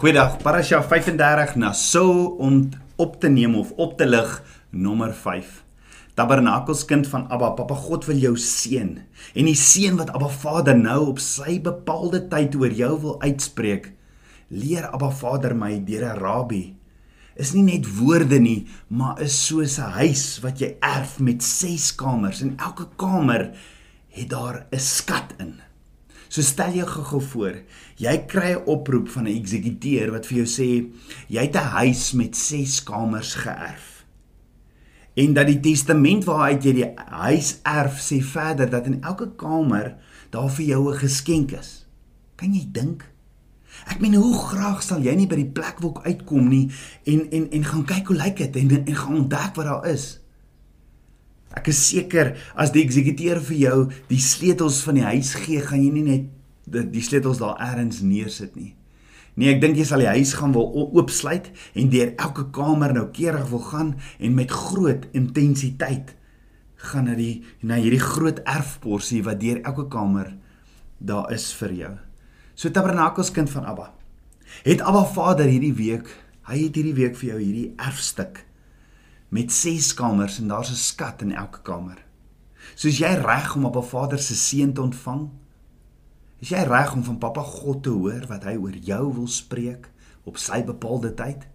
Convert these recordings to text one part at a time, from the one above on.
Goeiedag, Parasha 35 na so om op te neem of op te lig nommer 5. Tabernakelskind van Abba, Papa God wil jou seën. En die seën wat Abba Vader nou op sy bepaalde tyd oor jou wil uitspreek, leer Abba Vader my deur 'n rabbi. Is nie net woorde nie, maar is soos 'n huis wat jy erf met 6 kamers en elke kamer het daar 'n skat in. So stel jou gou voor, jy kry 'n oproep van 'n eksekuteur wat vir jou sê jy het 'n huis met 6 kamers geërf. En dat die testament waaruit jy die huis erf sê verder dat in elke kamer daar vir jou 'n geskenk is. Kan jy dink? Ek meen hoe graag sal jy nie by die plek wil uitkom nie en en en gaan kyk hoe lyk dit en en gaan ontdek wat daar is. Ek is seker as die eksekuteur vir jou die sleutels van die huis gee, gaan jy nie net die, sleutels daar elders neersit nie. Nee, ek dink jy sal die huis gaan wil oopsluit en deur elke kamer noukeurig wil gaan en met groot intensiteit gaan na die na hierdie groot erfporsie wat deur elke kamer daar is vir jou. So Tabernakels kind van Abba. Het Abba Vader hierdie week, hy het hierdie week vir jou hierdie erfstuk met 6 kamers en daar's 'n skat in elke kamer. Soos jy reg om op 'n Vader se seën te ontvang, is jy reg om van Papa God te hoor wat hy oor jou wil spreek op sy bepaalde tyd.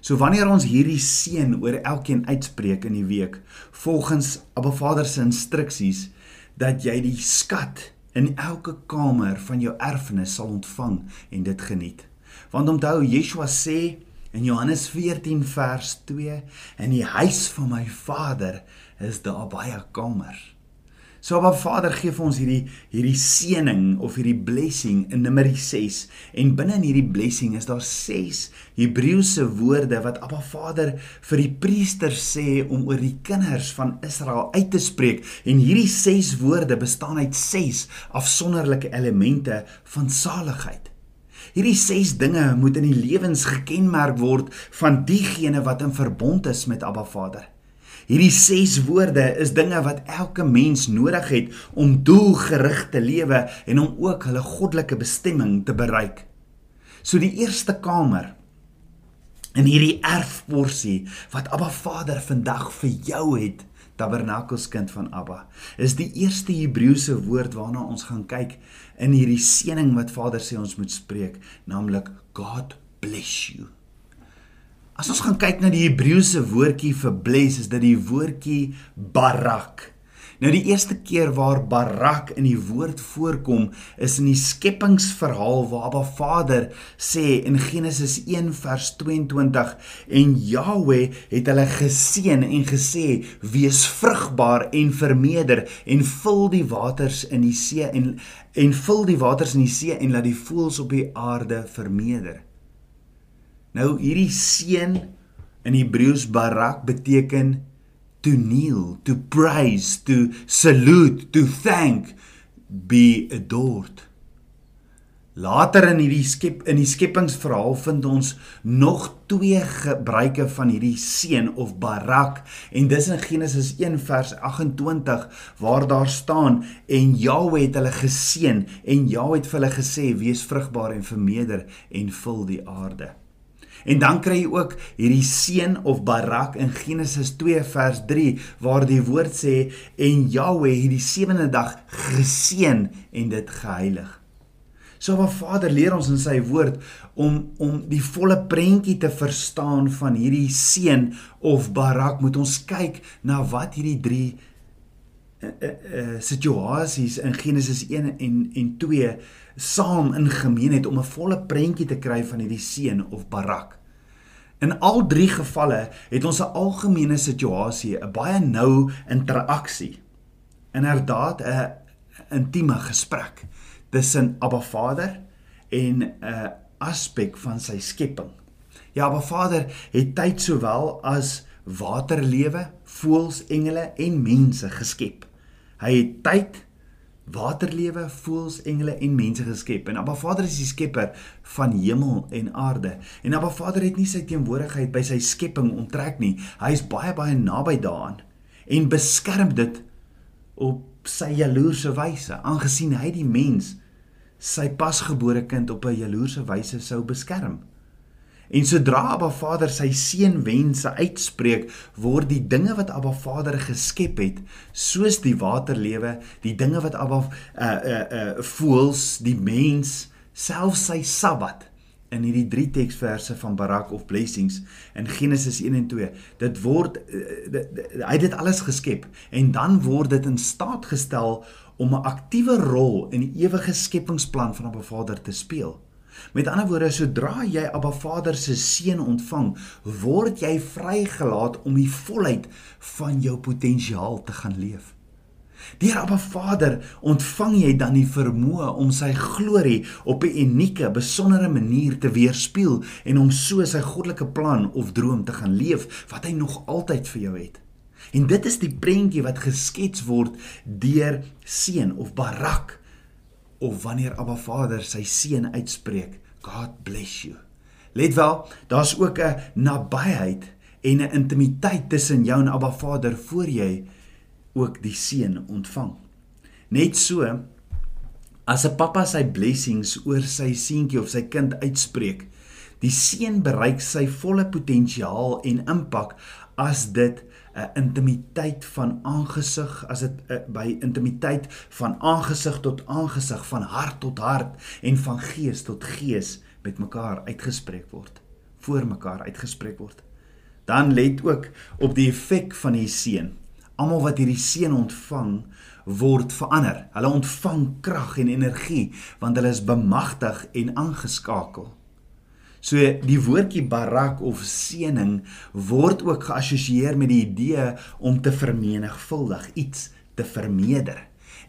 So wanneer ons hierdie seën oor elkeen uitspreek in die week volgens Abba Vader se instruksies dat jy die skat in elke kamer van jou erfenis sal ontvang en dit geniet. Want onthou Yeshua sê In Johannes 14 vers 2: In die huis van my Vader is daar baie kamers. So Abba Vader gee vir ons hierdie hierdie seëning of hierdie blessing in Numeri 6 en binne in hierdie blessing is daar 6 Hebreëse woorde wat Abba Vader vir die priesters sê om oor die kinders van Israel uit te spreek en hierdie 6 woorde bestaan uit 6 afsonderlike elemente van saligheid. Hierdie 6 dinge moet in die lewens gekenmerk word van diegene wat in verbond is met Abba Vader. Hierdie 6 woorde is dinge wat elke mens nodig het om doelgerig te lewe en om ook hulle goddelike bestemming te bereik. So die eerste kamer in hierdie erfporsie wat Abba Vader vandag vir jou het, tabernakelskind van Abba. Is die eerste Hebreëse woord waarna ons gaan kyk in hierdie seëning wat Vader sê ons moet spreek, naamlik God bless you. As ons gaan kyk na die Hebreëse woordjie vir bless, is dit die woordjie barak. Nou die eerste keer waar Barak in die woord voorkom is in die skepingsverhaal waar Abba Vader sê in Genesis 1 vers 22 en Jahweh het hulle geseën en gesê wees vrugbaar en vermeerder en vul die waters in die see en en vul die waters in die see en laat die voëls op die aarde vermeerder. Nou hierdie seën in Hebreëus Barak beteken to kneel, to praise, to salute, to thank, be adored. Later in hierdie skep in die skepingsverhaal vind ons nog twee gebruike van hierdie seën of barak en dis in Genesis 1 vers 28 waar daar staan en Jahwe het hulle geseën en Jahwe het vir hulle gesê wees vrugbaar en vermeerder en vul die aarde. En dan kry jy ook hierdie seën of barak in Genesis 2 vers 3 waar die woord sê en Jahwe het die sewende dag geseën en dit geheilig. So wat Vader leer ons in sy woord om om die volle prentjie te verstaan van hierdie seën of barak moet ons kyk na wat hierdie 3 uh, uh, uh, situasies in Genesis 1 en en 2 saam in gemeen het om 'n volle prentjie te kry van hierdie seën of barak. In al drie gevalle het ons 'n algemene situasie, 'n baie nou interaksie. Inderdaad 'n intieme gesprek tussen Abba Vader en 'n aspek van sy skepping. Ja, Abba Vader het tyd sowel as waterlewe, voëls, engele en mense geskep. Hy het tyd waterlewe, voëls, engele en mense geskep. En Abba Vader is die skepper van hemel en aarde. En Abba Vader het nie sy teenwoordigheid by sy skepping onttrek nie. Hy is baie baie naby daaraan en beskerm dit op sy jaloerse wyse, aangesien hy die mens sy pasgebore kind op 'n jaloerse wyse sou beskerm. En sodra Abba Vader sy seun wense uitspreek, word die dinge wat Abba Vader geskep het, soos die waterlewe, die dinge wat Abba uh uh uh voels, die mens, selfs sy Sabbat in hierdie drie teksverse van Barak of blessings in Genesis 1 en 2. Dit word hy het dit alles geskep en dan word dit in staat gestel om 'n aktiewe rol in die ewige skepingsplan van Abba Vader te speel. Met ander woorde, sodra jy Abba Vader se seën ontvang, word jy vrygelaat om die volheid van jou potensiaal te gaan leef. Deur Abba Vader ontvang jy dan die vermoë om sy glorie op 'n unieke, besondere manier te weerspieël en om so sy goddelike plan of droom te gaan leef wat hy nog altyd vir jou het. En dit is die prentjie wat geskets word deur seën of barak of wanneer Abba Vader sy seën uitspreek, God bless you. Let wel, daar's ook 'n nabyheid en 'n intimiteit tussen jou en Abba Vader voor jy ook die seën ontvang. Net so as 'n pappa sy blessings oor sy seentjie of sy kind uitspreek, die seën bereik sy volle potensiaal en impak as dit 'n intimiteit van aangesig as dit uh, by intimiteit van aangesig tot aangesig van hart tot hart en van gees tot gees met mekaar uitgespreek word voor mekaar uitgespreek word. Dan let ook op die effek van die seën almal wat hierdie seën ontvang word verander. Hulle ontvang krag en energie want hulle is bemagtig en aangeskakel So die woordjie barak of seëning word ook geassosieer met die idee om te vermenigvuldig, iets te vermeerder.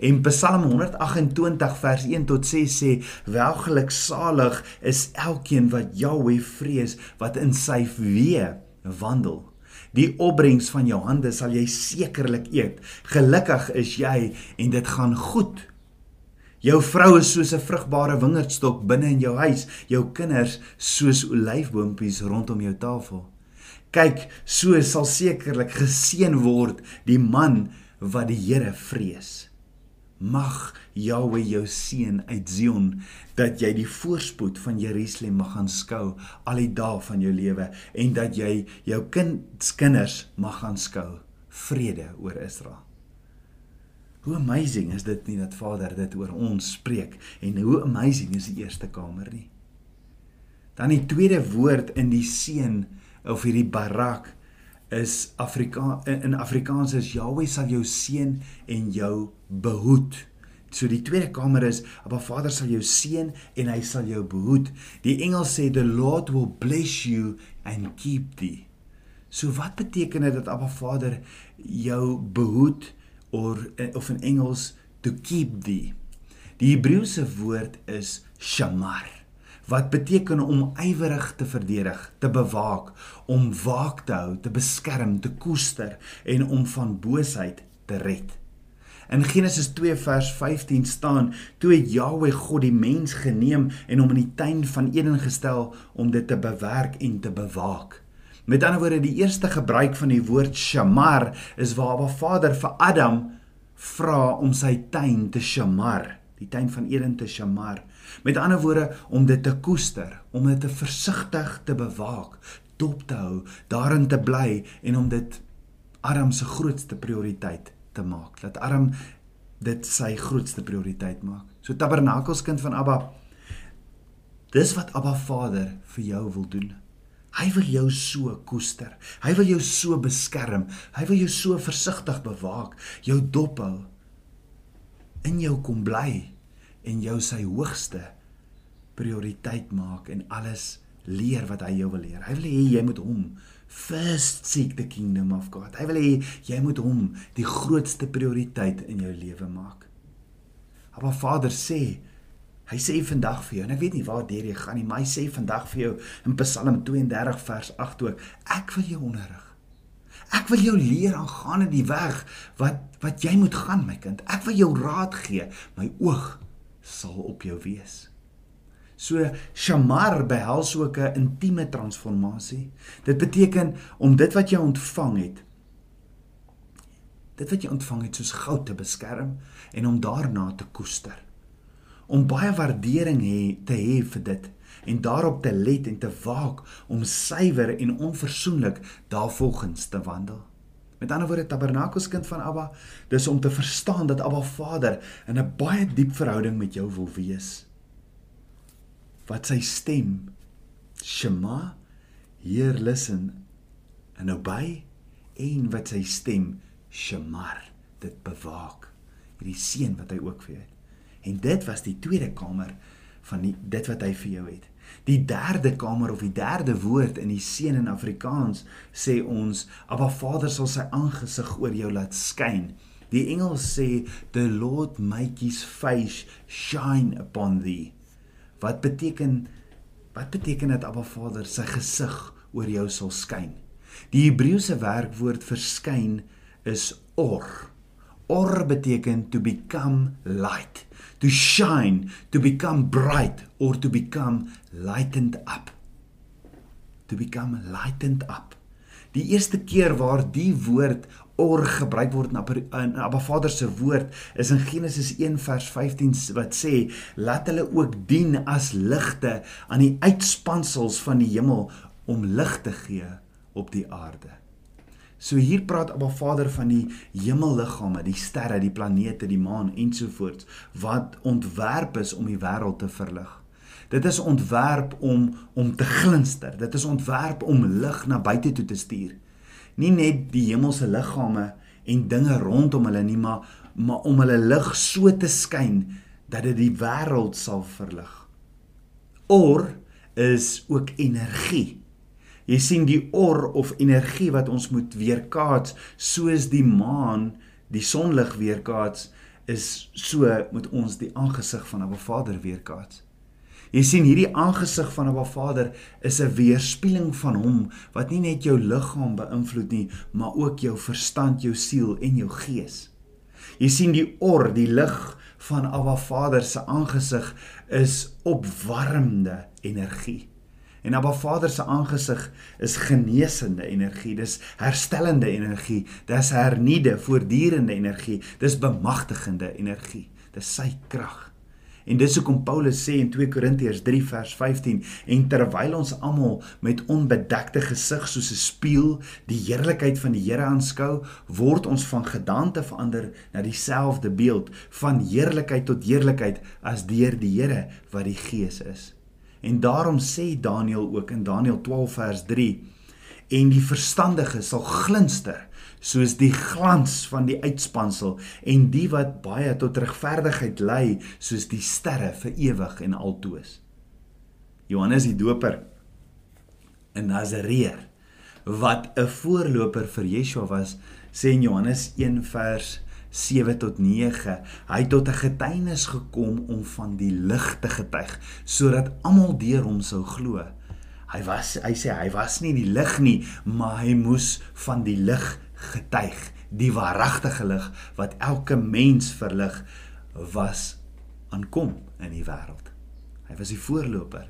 En Psalm 128 vers 1 tot 6 sê: "Welgeluksalig is elkeen wat Jahweh vrees, wat in sy weë wandel." Die opbrengs van jou hande sal jy sekerlik eet. Gelukkig is jy en dit gaan goed Jou vrou is soos 'n vrugbare wingerdstok binne in jou huis, jou kinders soos olyfboompies rondom jou tafel. Kyk, so sal sekerlik geseën word die man wat die Here vrees. Mag Jahweh jou seën uit Zion dat jy die voorspoed van Jerusalem mag aanskou al die dae van jou lewe en dat jy jou kinders mag aanskou vrede oor Israel. Hoe amazing is dit nie dat Vader dit oor ons spreek en hoe amazing is die eerste kamer nie. Dan die tweede woord in die seën of hierdie barak is Afrika in Afrikaans is Jahweh sal jou seën en jou behoed. So die tweede kamer is Abba Vader sal jou seën en hy sal jou behoed. Die engel sê the Lord will bless you and keep thee. So wat beteken dit dat Abba Vader jou behoed? Or eh, of in Engels to keep thee. Die Hebreëse woord is shamar wat beteken om ywerig te verdedig, te bewaak, om waak te hou, te beskerm, te koester en om van boosheid te red. In Genesis 2 vers 15 staan: "Toe het Jahweh God die mens geneem en hom in die tuin van Eden gestel om dit te bewerk en te bewaak." Met ander woorde, die eerste gebruik van die woord shamar is waar Abba Vader vir Adam vra om sy tuin te shamar, die tuin van Eden te shamar. Met ander woorde, om dit te koester, om dit te versigtig te bewaak, dop te hou, daarin te bly en om dit Adam se grootste prioriteit te maak. Laat Adam dit sy grootste prioriteit maak. So tabernakelskind van Abba. Dis wat Abba Vader vir jou wil doen. Hy wil jou so koester. Hy wil jou so beskerm. Hy wil jou so versigtig bewaak, jou dophou. In jou kom bly en jou sy hoogste prioriteit maak en alles leer wat hy jou wil leer. Hy wil hê jy moet hom first seek the kingdom of God. Hy wil hê jy moet hom die grootste prioriteit in jou lewe maak. Maar Vader sê Hy sê vandag vir jou en ek weet nie waar deur jy gaan nie, maar hy sê vandag vir jou in Psalm 32 vers 8 ook, ek wil jou onderrig. Ek wil jou leer aangaande die weg wat wat jy moet gaan my kind. Ek wil jou raad gee. My oog sal op jou wees. So shamar behels ook 'n intieme transformasie. Dit beteken om dit wat jy ontvang het dit wat jy ontvang het soos goud te beskerm en om daarna te koester om baie waardering hê te hê vir dit en daarop te let en te waak om suiwer en onverzoenlik daarvolgens te wandel. Met ander woorde tabernakelskind van Abba, dis om te verstaan dat Abba Vader in 'n baie diep verhouding met jou wil wees. Wat sy stem Shema, hear listen and obey en wat sy stem Shemar dit bewaak. Hierdie seën wat hy ook vir jou het. En dit was die tweede kamer van die dit wat hy vir jou het. Die derde kamer of die derde woord in die seën in Afrikaans sê ons Abba Vader sal sy aangesig oor jou laat skyn. Die Engels sê the Lord make his face shine upon thee. Wat beteken wat beteken dit Abba Vader sy gesig oor jou sal skyn? Die Hebreëse werkwoord verskyn is or. Or beteken to become light, to shine, to become bright or to become lightened up. To become lightened up. Die eerste keer waar die woord or gebruik word in Abba Vader se woord is in Genesis 1 vers 15 wat sê laat hulle ook dien as ligte aan die uitspansels van die hemel om lig te gee op die aarde. So hier praat Abba Vader van die hemelliggame, die sterre, die planete, die maan ensovoorts wat ontwerp is om die wêreld te verlig. Dit is ontwerp om om te glinster. Dit is ontwerp om lig na buite toe te stuur. Nie net die hemelse liggame en dinge rondom hulle nie, maar maar om hulle lig so te skyn dat dit die wêreld sal verlig. Or is ook energie. Jy sien die or of energie wat ons moet weerkaats soos die maan die sonlig weerkaats is so moet ons die aangesig van 'n Vader weerkaats. Jy sien hierdie aangesig van 'n Vader is 'n weerspieëling van hom wat nie net jou liggaam beïnvloed nie, maar ook jou verstand, jou siel en jou gees. Jy sien die or, die lig van Abba Vader se aangesig is opwarmende energie. En Abba Vader se aangesig is genesende energie, dis herstellende energie, dis hernieude, voortdurende energie, dis bemagtigende energie. Dis sy krag. En dis hoekom Paulus sê in 2 Korintiërs 3 vers 15 en terwyl ons almal met onbedekte gesig soos 'n spieël die heerlikheid van die Here aanskou, word ons van gedagte verander na dieselfde beeld van heerlikheid tot heerlikheid as deur die Here wat die Gees is. En daarom sê Daniël ook in Daniël 12 vers 3 en die verstandige sal glinster soos die glans van die uitspansel en die wat baie tot regverdigheid lei soos die sterre vir ewig en altoos. Johannes die Doper 'n Nazareer wat 'n voorloper vir Yeshua was, sê in Johannes 1 vers 7 tot 9. Hy het tot 'n getuienis gekom om van die lig te getuig sodat almal deur hom sou glo. Hy was hy sê hy was nie die lig nie, maar hy moes van die lig getuig, die waaragtige lig wat elke mens verlig was aankom in die wêreld. Hy was die voorloper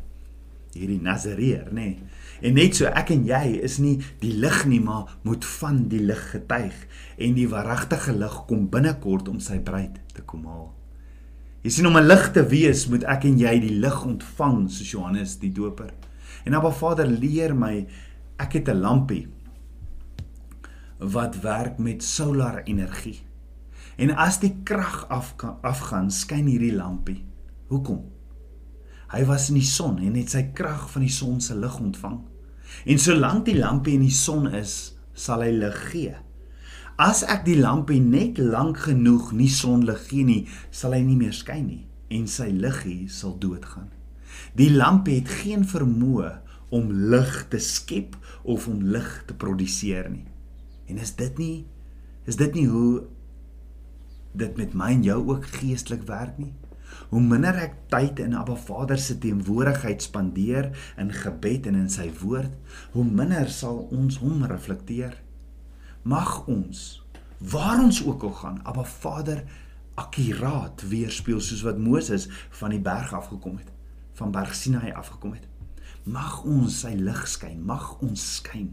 hierdie Nazareer, nê. Nee. En net so ek en jy is nie die lig nie, maar moet van die lig getuig en die waaragtige lig kom binnekort om sy bruid te kom haal. Jy sien om 'n lig te wees, moet ek en jy die lig ontvang soos Johannes die Doper. En Abba Vader leer my ek het 'n lampie wat werk met solar energie. En as die krag af afgaan, skyn hierdie lampie. Hoekom? Hy was in die son en het sy krag van die son se lig ontvang. En solank die lampie in die son is, sal hy lig gee. As ek die lampie net lank genoeg nie sonlig gee nie, sal hy nie meer skyn nie en sy liggie sal doodgaan. Die lampie het geen vermoë om lig te skep of om lig te produseer nie. En is dit nie is dit nie hoe dit met my en jou ook geestelik werk nie? Hoe minder ek tyd in Abba Vader se teenwoordigheid spandeer in gebed en in sy woord, hoe minder sal ons hom reflekteer. Mag ons waar ons ook al gaan, Abba Vader akkuraat weerspieël soos wat Moses van die berg af gekom het, van berg Sinai af gekom het. Mag ons sy lig skyn, mag ons skyn.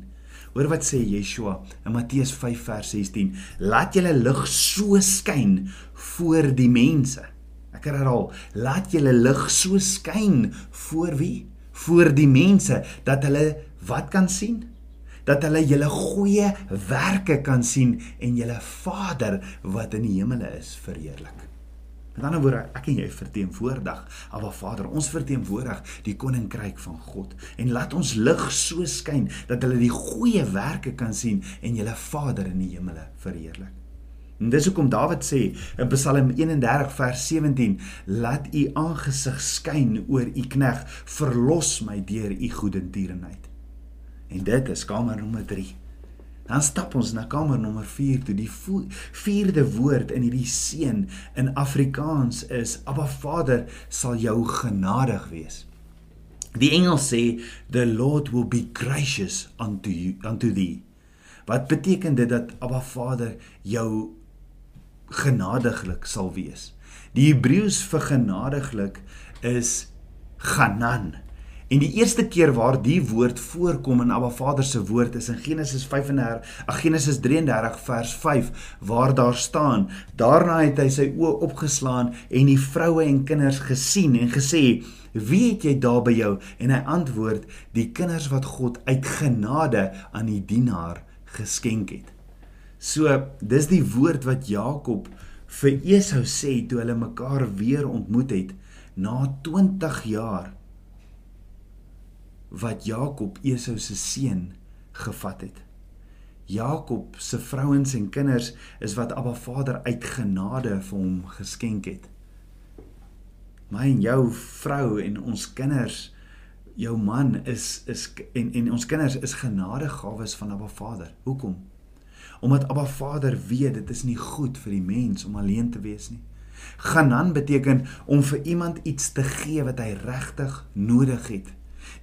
Hoor wat sê Yeshua in Matteus 5 vers 16: Laat julle lig so skyn voor die mense Ek herhaal, laat julle lig so skyn voor wie? Voor die mense dat hulle wat kan sien? Dat hulle julle goeie werke kan sien en julle Vader wat in die hemele is verheerlik. Met ander woorde, ek en jy verteenwoordig Abba Vader. Ons verteenwoordig die koninkryk van God en laat ons lig so skyn dat hulle die goeie werke kan sien en julle Vader in die hemele verheerlik. En dis hoekom Dawid sê in Psalm 31 vers 17: "Laat u aangesig skyn oor u knegg, verlos my deur u goedertierenheid." En dit is kamer nommer 3. Dan stap ons na kamer nommer 4 toe. Die vierde woord in hierdie seën in Afrikaans is: "Abba Vader, sal jou genadig wees." Die engel sê: "The Lord will be gracious unto you unto thee." Wat beteken dit dat Abba Vader jou genadiglik sal wees. Die Hebreëus vir genadiglik is Ganan. En die eerste keer waar die woord voorkom in Abba Vader se woord is in Genesis 35, ag Genesis 33 vers 5 waar daar staan: Daarna het hy sy oë opgeslaan en die vroue en kinders gesien en gesê: "Wie het jy daar by jou?" En hy antwoord: "Die kinders wat God uit genade aan die dienaar geskenk het." So, dis die woord wat Jakob vir Esau sê toe hulle mekaar weer ontmoet het na 20 jaar wat Jakob Esau se seun gevat het. Jakob se vrouens en kinders is wat Abba Vader uit genade vir hom geskenk het. My en jou vrou en ons kinders, jou man is is en en ons kinders is genadegawes van Abba Vader. Hoekom? Omdat Abba Vader weet dit is nie goed vir die mens om alleen te wees nie. Ganan beteken om vir iemand iets te gee wat hy regtig nodig het.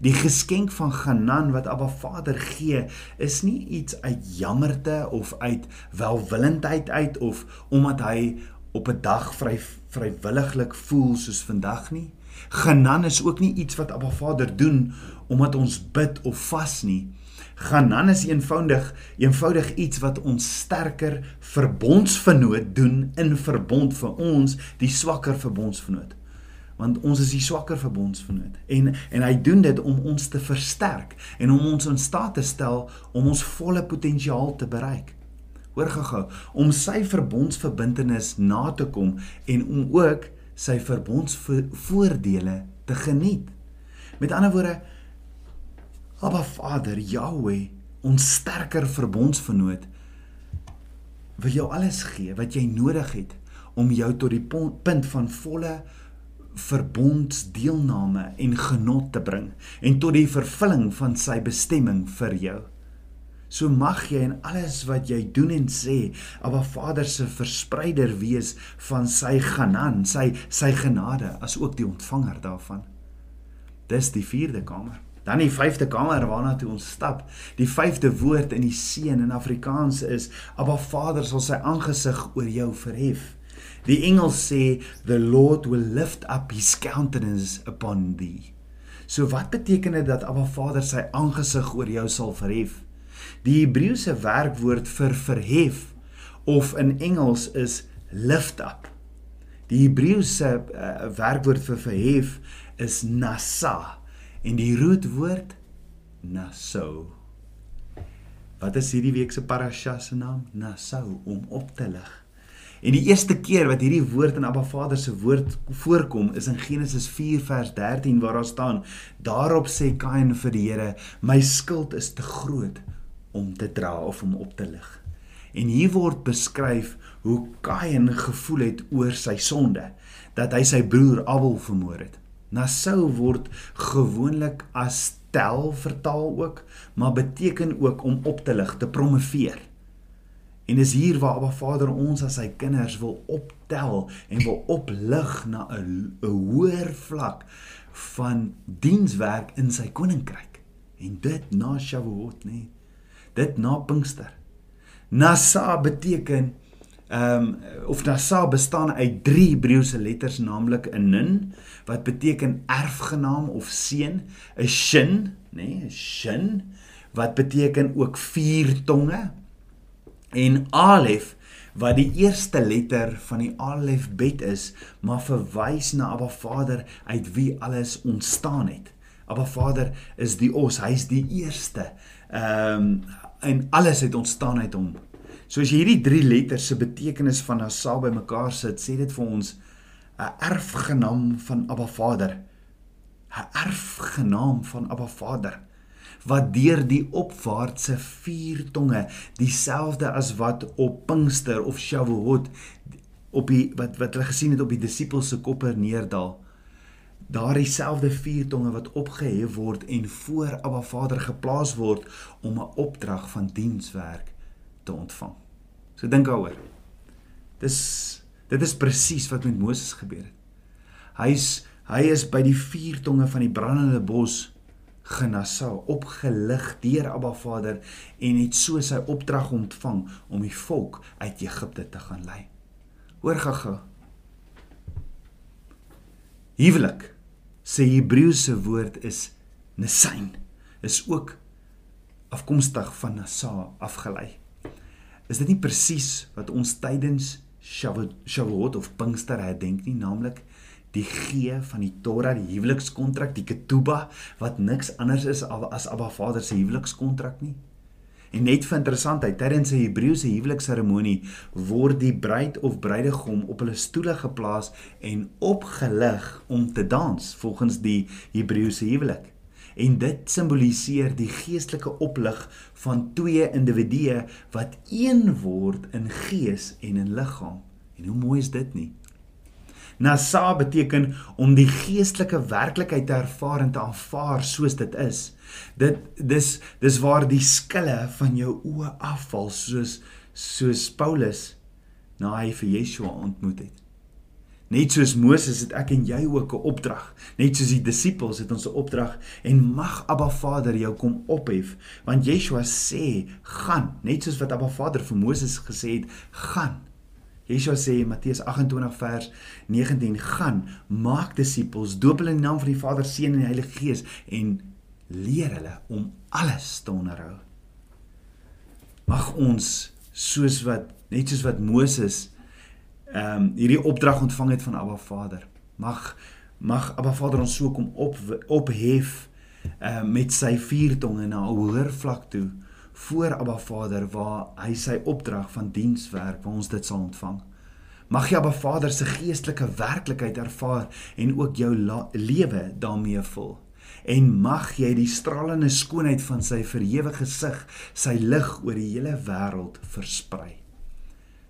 Die geskenk van Ganan wat Abba Vader gee, is nie iets uit jammerte of uit welwillendheid uit of omdat hy op 'n dag vry vrywilliglik voel soos vandag nie. Ganan is ook nie iets wat Abba Vader doen omdat ons bid of vas nie gaan dan is eenvoudig eenvoudig iets wat ons sterker verbondsvernoot doen in verbond vir ons die swakker verbondsvernoot want ons is die swakker verbondsvernoot en en hy doen dit om ons te versterk en om ons in staat te stel om ons volle potensiaal te bereik. Hoor gou om sy verbondsverbintenis na te kom en om ook sy verbondsvoordele te geniet. Met ander woorde Abba Vader, Yahweh, ons sterker verbondsvernoot, wil jou alles gee wat jy nodig het om jou tot die punt van volle verbondsdeelname en genot te bring en tot die vervulling van sy bestemming vir jou. So mag jy in alles wat jy doen en sê, Abba Vader se verspreider wees van sy ganan, sy sy genade as ook die ontvanger daarvan. Dis die 4de kamer. Dan die vyfde kamer waarna toe ons stap. Die vyfde woord in die seën in Afrikaans is: "Abba Vader sal sy aangesig oor jou verhef." Die engel sê: "The Lord will lift up his countenance upon thee." So wat beteken dit dat Abba Vader sy aangesig oor jou sal verhef? Die Hebreëse werkwoord vir verhef of in Engels is lift up. Die Hebreëse uh, werkwoord vir verhef is nasa en die roetwoord Nassau. Wat is hierdie week se parasha se naam? Nassau om op te lig. En die eerste keer wat hierdie woord in Abba Vader se woord voorkom is in Genesis 4 vers 13 waar daar staan: Daarop sê Kain vir die Here: My skuld is te groot om te dra of om op te lig. En hier word beskryf hoe Kain gevoel het oor sy sonde, dat hy sy broer Abel vermoor het. Nassau word gewoonlik as tel vertaal ook, maar beteken ook om op te lig, te promoveer. En dis hier waar Abba Vader ons as sy kinders wil optel en wil oplig na 'n hoër vlak van dienswerk in sy koninkryk. En dit na Shavuot, nê. Nee. Dit na Pinkster. Nasa beteken ehm um, of Nasa bestaan uit drie Hebreëse letters naamlik 'n Nun wat beteken erfgenaam of seun, 'n Shin, nê, nee, 'n Shin wat beteken ook vier tonge en Alef wat die eerste letter van die alfabet is, maar verwys na Abba Vader uit wie alles ontstaan het. Abba Vader is die ons, hy's die eerste. Ehm um, en alles het ontstaan uit hom. So as jy hierdie drie letters se betekenis van Asa bymekaar sit, sê dit vir ons 'n erfgenaam van Abba Vader. 'n Erfgenaam van Abba Vader wat deur die opwaartse vier tonge dieselfde as wat op Pinkster of Shavuot op die wat wat hulle gesien het op die disippels se koppe neerdal daardie selfde vier tonge wat opgehef word en voor Abba Vader geplaas word om 'n opdrag van dienswerk te ontvang. So dink daaroor. Dis dit is presies wat met Moses gebeur het. Hy's hy is by die vier tonge van die brandende bos genasa opgelig deur Abba Vader en het so sy opdrag ontvang om die volk uit Egipte te gaan lei. Hoor gaga. Huwelik se Hebreëse woord is nesain is ook afkomstig van nasa afgelei. Is dit nie presies wat ons tydens Shavuot of Pinkster herdenk nie, naamlik die gee van die Torah, die huwelikskontrak, die ketubah wat niks anders is as Abba Vader se huwelikskontrak nie. En net vir interessantheid, tydens 'n Hebreëse huwelikseremonie word die bruid of bruidegom op hulle stoele geplaas en opgelig om te dans volgens die Hebreëse huwelik. En dit simboliseer die geestelike oplig van twee individue wat een word in gees en in liggaam. En hoe mooi is dit nie? Nasa beteken om die geestelike werklikheid te ervaar en te aanvaar soos dit is. Dit dis dis waar die skille van jou oë afval soos soos Paulus na hy vir Yeshua ontmoet het. Net soos Moses het ek en jy ook 'n opdrag. Net soos die disippels het ons 'n opdrag en mag Abba Vader jou kom ophef want Yeshua sê gaan net soos wat Abba Vader vir Moses gesê het gaan Yeshua sê in Matteus 28 vers 19 gaan maak disippels doop hulle in die naam van die Vader, Seun en die Heilige Gees en leer hulle om alles te onderhou. Mag ons soos wat net soos wat Moses ehm um, hierdie opdrag ontvang het van Abba Vader. Mag mag Abba Vader ons so kom op ophef ehm uh, met sy vier tonge na 'n hoër vlak toe voor Abba Vader waar hy sy opdrag van dienswerk waar ons dit sal ontvang. Mag jy Abba Vader se geestelike werklikheid ervaar en ook jou lewe daarmee vul. En mag jy die stralende skoonheid van sy verhewe gesig, sy lig oor die hele wêreld versprei.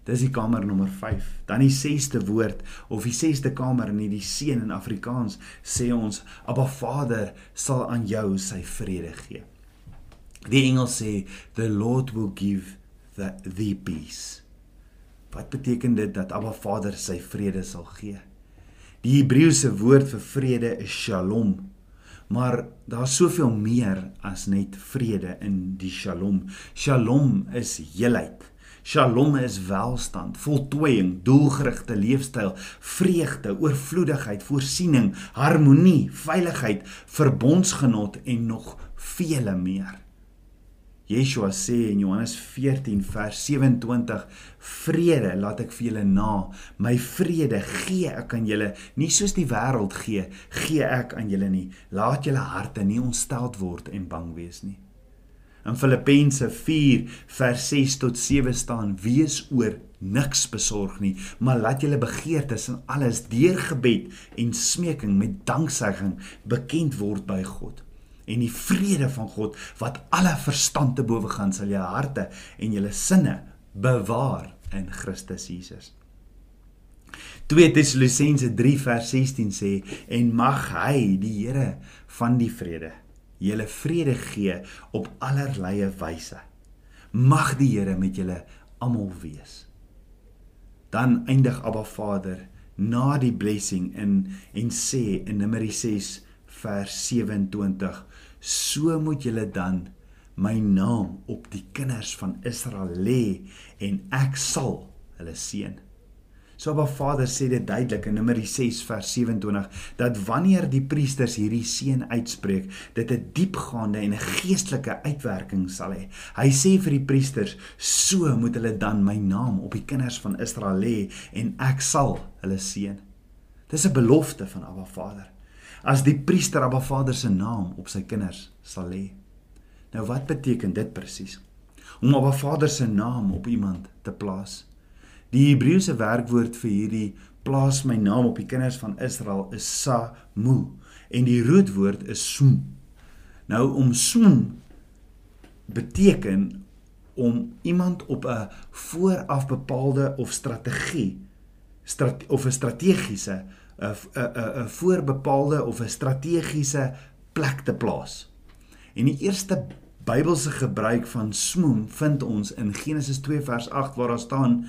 Dis die kamer nommer 5. Dan die 6ste woord of die 6ste kamer in die seën in Afrikaans sê ons Abba Vader sal aan jou sy vrede gee. Die engel sê the Lord will give the the peace. Wat beteken dit dat Abba Vader sy vrede sal gee? Die Hebreëse woord vir vrede is Shalom. Maar daar's soveel meer as net vrede in die Shalom. Shalom is heelheid. Shalom is welstand, voltooiing, doelgerigte leefstyl, vreugde, oorvloedigheid, voorsiening, harmonie, veiligheid, verbondsgenot en nog vele meer. Yeshua sê in Johannes 14 vers 27: "Vrede laat ek vir julle na, my vrede gee ek aan julle, nie soos die wêreld gee, gee ek aan julle nie. Laat julle harte nie ontsteld word en bang wees nie." In Filippense 4 vers 6 tot 7 staan: "Wees oor niks besorg nie, maar laat julle begeertes en alles deur gebed en smeking met danksegging bekend word by God." en die vrede van God wat alle verstand te bowe gaan sal jou harte en jou sinne bewaar in Christus Jesus. 2 Tessalonisense 3 vers 16 sê en mag hy die Here van die vrede julle vrede gee op allerlei wyse. Mag die Here met julle almal wees. Dan eindig Abba Vader na die blessing in en sê in Numeri 6 vers 27 so moet julle dan my naam op die kinders van Israel lê en ek sal hulle seën. So Abba Vader sê dit duidelik in Numeri 6 vers 27 dat wanneer die priesters hierdie seën uitspreek, dit 'n diepgaande en 'n geestelike uitwerking sal hê. Hy sê vir die priesters, so moet hulle dan my naam op die kinders van Israel lê en ek sal hulle seën. Dis 'n belofte van Abba Vader. As die priester Abba Vader se naam op sy kinders sal lê. Nou wat beteken dit presies? Om Abba Vader se naam op iemand te plaas. Die Hebreëse werkwoord vir hierdie plaas my naam op die kinders van Israel is samu en die rootwoord is sum. Nou om sum beteken om iemand op 'n vooraf bepaalde of strategie strate, of 'n strategiese 'n 'n 'n voorbepaalde of 'n strategiese plek te plaas. En die eerste Bybelse gebruik van smoom vind ons in Genesis 2 vers 8 waar daar staan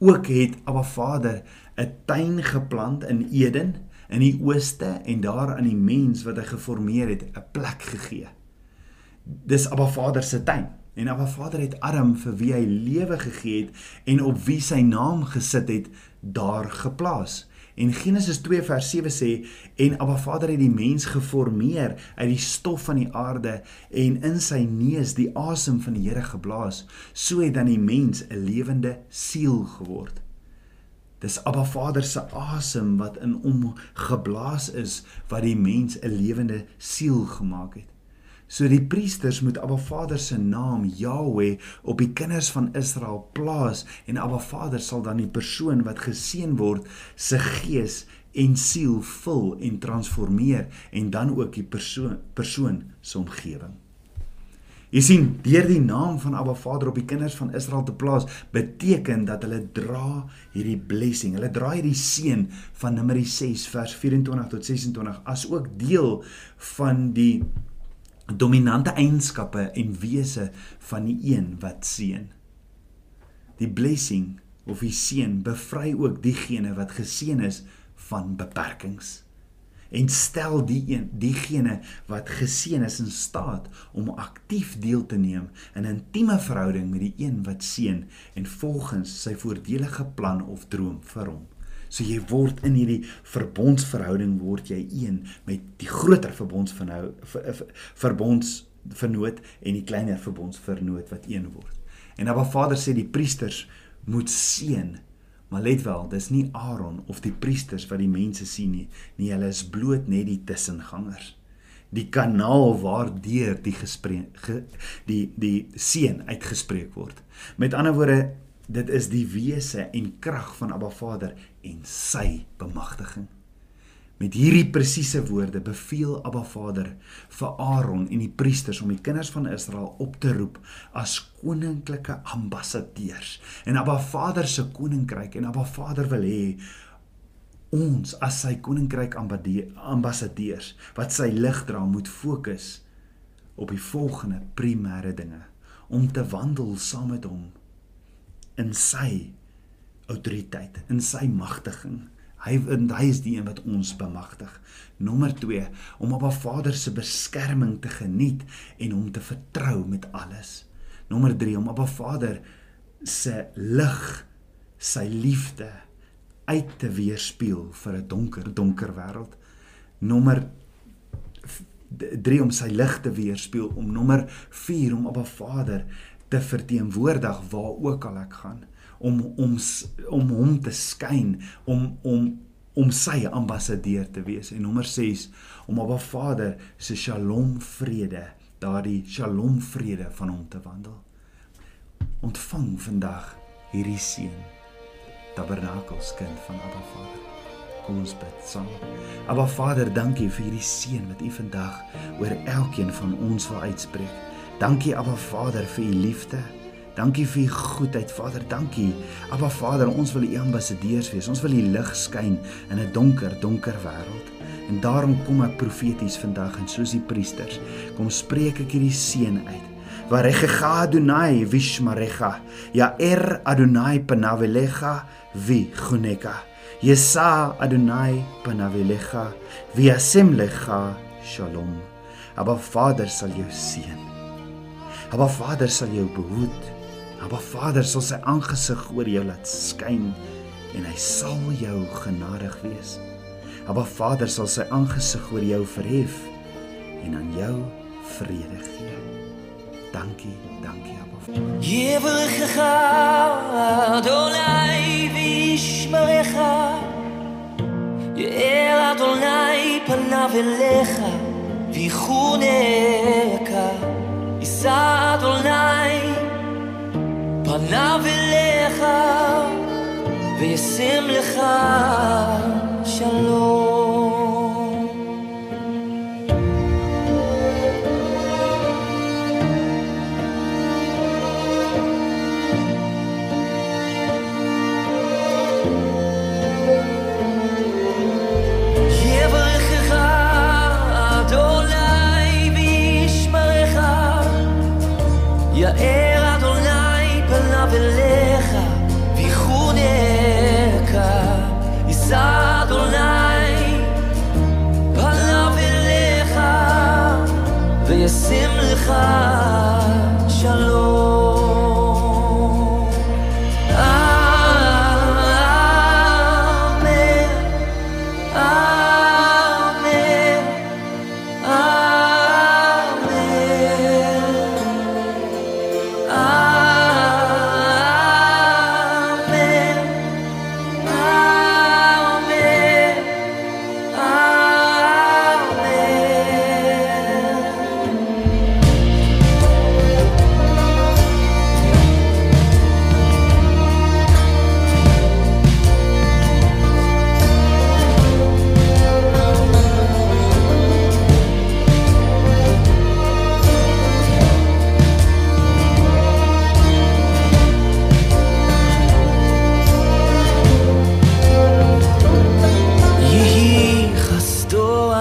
ook het Abba Vader 'n tuin geplant in Eden in die ooste en daar aan die mens wat hy geformeer het 'n plek gegee. Dis Abba Vader se tuin en Abba Vader het Adam vir wie hy lewe gegee het en op wie sy naam gesit het daar geplaas. En Genesis 2 vers 7 sê en Abba Vader het die mens geformeer uit die stof van die aarde en in sy neus die asem van die Here geblaas. So het dan die mens 'n lewende siel geword. Dis Abba Vader se asem wat in hom geblaas is wat die mens 'n lewende siel gemaak het. So die priesters moet Abba Vader se naam Yahweh op die kinders van Israel plaas en Abba Vader sal dan die persoon wat geseën word se gees en siel vul en transformeer en dan ook die persoon persoon se omgewing. Jy sien, deur die naam van Abba Vader op die kinders van Israel te plaas, beteken dat hulle dra hierdie blessing. Hulle dra hierdie seën van Numeri 6 vers 24 tot 26 as ook deel van die dominante eienskappe en wese van die een wat seën. Die blessing of die seën bevry ook diegene wat geseën is van beperkings en stel die een diegene wat geseën is in staat om aktief deel te neem in 'n intieme verhouding met die een wat seën en volgens sy voordelige plan of droom vir hom. So jy word in hierdie verbondsverhouding word jy een met die groter verbondsverhou verbonds vernoot en die kleiner verbondsvernoot wat een word. En Abba Vader sê die priesters moet seën. Maar let wel, dis nie Aaron of die priesters wat die mense sien nie. Nee, hulle is bloot net die tussengangers. Die kanaal waardeur die gespreek die die seën uitgespreek word. Met ander woorde, Dit is die wese en krag van Abba Vader en sy bemagtiging. Met hierdie presiese woorde beveel Abba Vader vir Aaron en die priesters om die kinders van Israel op te roep as koninklike ambassadeurs. En Abba Vader se koninkryk en Abba Vader wil hê ons as sy koninkryk ambassadeurs wat sy lig dra moet fokus op die volgende primêre dinge om te wandel saam met hom in sy autoriteit, in sy magtiging. Hy hy is die een wat ons bemagtig. Nommer 2 om op 'n Vader se beskerming te geniet en hom te vertrou met alles. Nommer 3 om op 'n Vader se lig, sy liefde uit te weerspieël vir 'n donker donker wêreld. Nommer 3 om sy lig te weerspieël om nommer 4 om op 'n Vader te verteenwoordig waar ook al ek gaan om om om hom te skyn om om om sy ambassadeur te wees. En nommer 6 om op 'n Vader se shalom vrede daardie shalom vrede van hom te wandel. Ontvang vandag hierdie seën tabernakels kind van Abba Vader. Kom ons bid saam. Abba Vader dankie vir hierdie seën wat u vandag oor elkeen van ons wil uitspreek Dankie Abba Vader vir u liefde. Dankie vir u goedheid, Vader. Dankie. Abba Vader, ons wil u ambassadeurs wees. Ons wil u lig skyn in 'n donker, donker wêreld. En daarom kom ek profeties vandag en soos die priesters, kom spreek ek hierdie seën uit. Varecha Adonai vishmarecha. Ya er Adonai panavelecha vi guneka. Yesa Adonai panavelecha vi asemlecha shalom. Abba Vader sal jou seën. Abba Vader sal jou behoed. Abba Vader sal sy aangesig oor jou laat skyn en hy sal jou genadig wees. Abba Vader sal sy aangesig oor jou verhef en aan jou vrede gee. Dankie, dankie Abba. Ewige Adonai vishmerecha. Ye'er Adonai panav elecha vichuneka. יישא אדוני פניו אליך וישם לך שלום וישים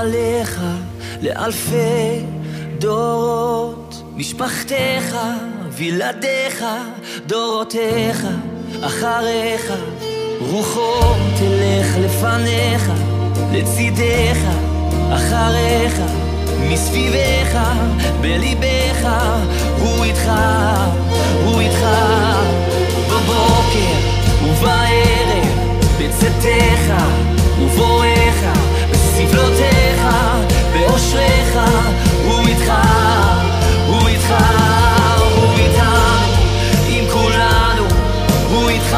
עליך לאלפי דורות. משפחתך, וילדיך, דורותיך, אחריך. רוחו תלך לפניך, לצידך, אחריך, מסביבך, בליבך, הוא איתך, הוא איתך. בבוקר ובערב, בצאתך ובואך. בסבלותיך, באושריך, הוא איתך, הוא איתך, הוא איתנו, עם כולנו, הוא איתך.